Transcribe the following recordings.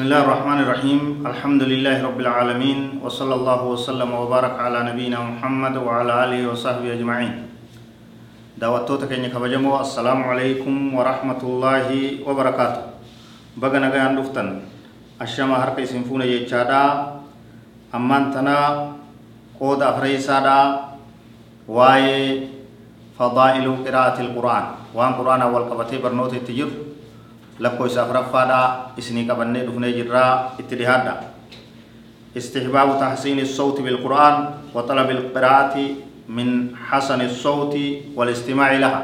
بسم الله الرحمن الرحيم الحمد لله رب العالمين وصلى الله وسلم وبارك على نبينا محمد وعلى آله وصحبه أجمعين دعوتك إنك بجمو السلام عليكم ورحمة الله وبركاته بغن أغاية أندفتن أشياء هرق سنفون يجادا أمان تنا قود أفري سادا واي فضائل قراءة القرآن وان قرآن أول قبطي برنوت التجرب lakkoo isaa afuraffaadhaa isinii qabannee dhufnee jirraa itti dhihaadha. Istihbaabu tahsiini sawti bilqur'aan wa talabi ilqiraa'ati min xasani sawti walistimaaci laha.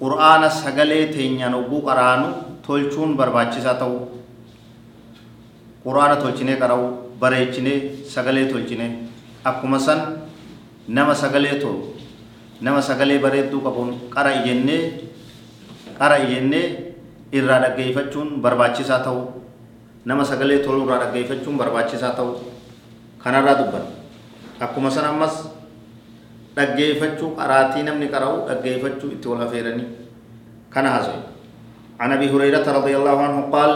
Qur'aana sagalee teenyaan ogguu qaraanu tolchuun barbaachisaa ta'u. Qur'aana tolchinee qara'u bareechinee sagalee tolchine akkuma san nama sagalee tolu nama sagalee bareedduu qabuun qara ijennee qara ijennee irraa dhaggeeffachuun barbaachisaa ta'u nama sagalee tolu irraa dhaggeeffachuun barbaachisaa ta'u kanarraa dubban akkuma san ammas dhaggeeffachuu qaraatii namni qara'u dhaggeeffachuu itti wal afeeranii kana haasa'e عن ابي هريره رضي الله عنه قال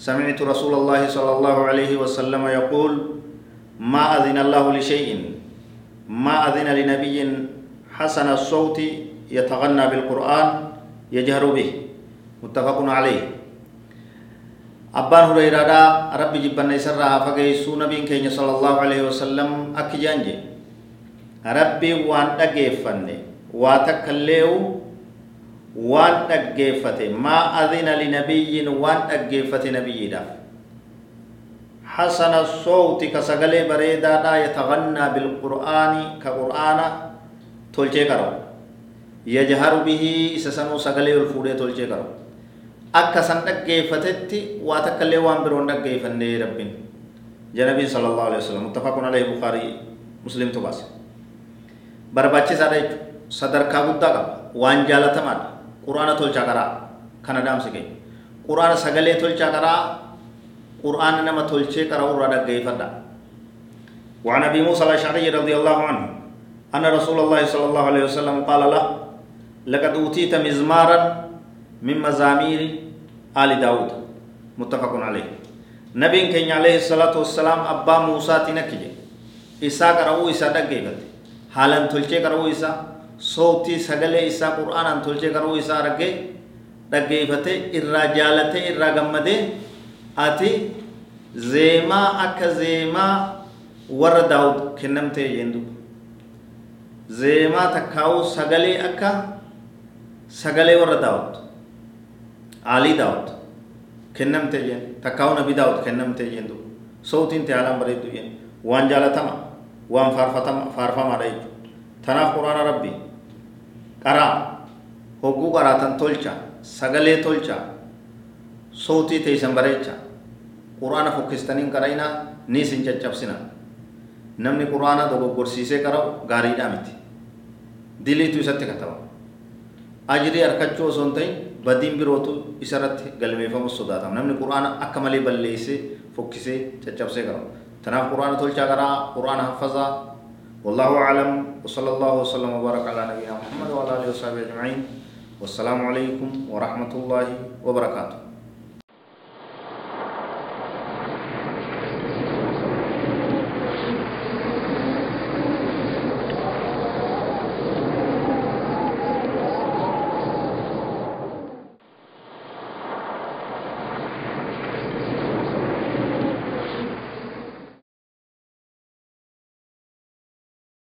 سمعت رسول الله صلى الله عليه وسلم يقول ما اذن الله لشيء ما اذن لنبي حسن الصوت يتغنى بالقران يجهر به متفق عليه abbaan hureyraadha rabbi jibbanna isarraa haa fageessuu nabiin keenya sala allahu alaihi wasalam akki jaan je rabbi waan dhaggeeffanne waa takka illee'u waan dhaggeeffate maa adina linabiyyin waan dhaggeeffate nabiyyiidhaaf hasana sowti ka sagalee bareedaadha yatagannaa bilqur'aani ka qur'aana tolchee qara'u yajharu bihi isa sanuu sagalee ol fuudhee tolchee qara'u akka san dhaggeeffatetti waa takka illee waan biroon dhaggeeffannee rabbiin janabiin sala allahu alaihi wasallam muttafaqun alaihi bukaarii muslimtu baase barbaachisaadha jechuudha sadarkaa guddaa qaba waan jaalatamaadha quraana tolchaa qaraa kana dhaamsi keenya quraana sagalee tolchaa qaraa quraana nama tolchee qara'u irraa dhaggeeffadha وعن ابي موسى الاشعري رضي الله عنه ان رسول الله صلى الله عليه وسلم قال له لقد اوتيت مزمارا من مزامير آل داود متفق عليه نبي كين عليه الصلاة والسلام أبا موسى تنكي إسا قرأو إسا دقيبت حالا تلچه قرأو إسا صوتي سغلي إسا قرآن تلچه قرأو إسا رقي دقيبت إرى جالت إرى غمد آتي زيما أكا زيما ور داود كنمت يندو زيما تكاو سغلي أكا سغلي ور داود aalii daawud kennamte jeen takkaa'u nabi daawud kennamte jeen duuba sootiin haalaan bareeddu jeen waan jaalatama waan faarfatama faarfamaadha jechuudha tanaaf quraana rabbi qaraa hogguu qaraatan tolcha sagalee tolcha sootii teeysan bareecha quraana fokkistaniin qara'inaa ni isin caccabsina namni quraana dogoggorsiisee qara'u gaariidhaa miti diliitu isatti kataba harkachuu osoo hin ta'in badiin birootu isarratti galmeeffamu sodaatama namni quraana akka malee balleessee fokkisee caccabsee qaba tanaaf quraana tolchaa qaraa quraana haffazaa والله أعلم وصلى الله وسلم وبارك على نبينا محمد وعلى آله وصحبه أجمعين والسلام عليكم ورحمة الله وبركاته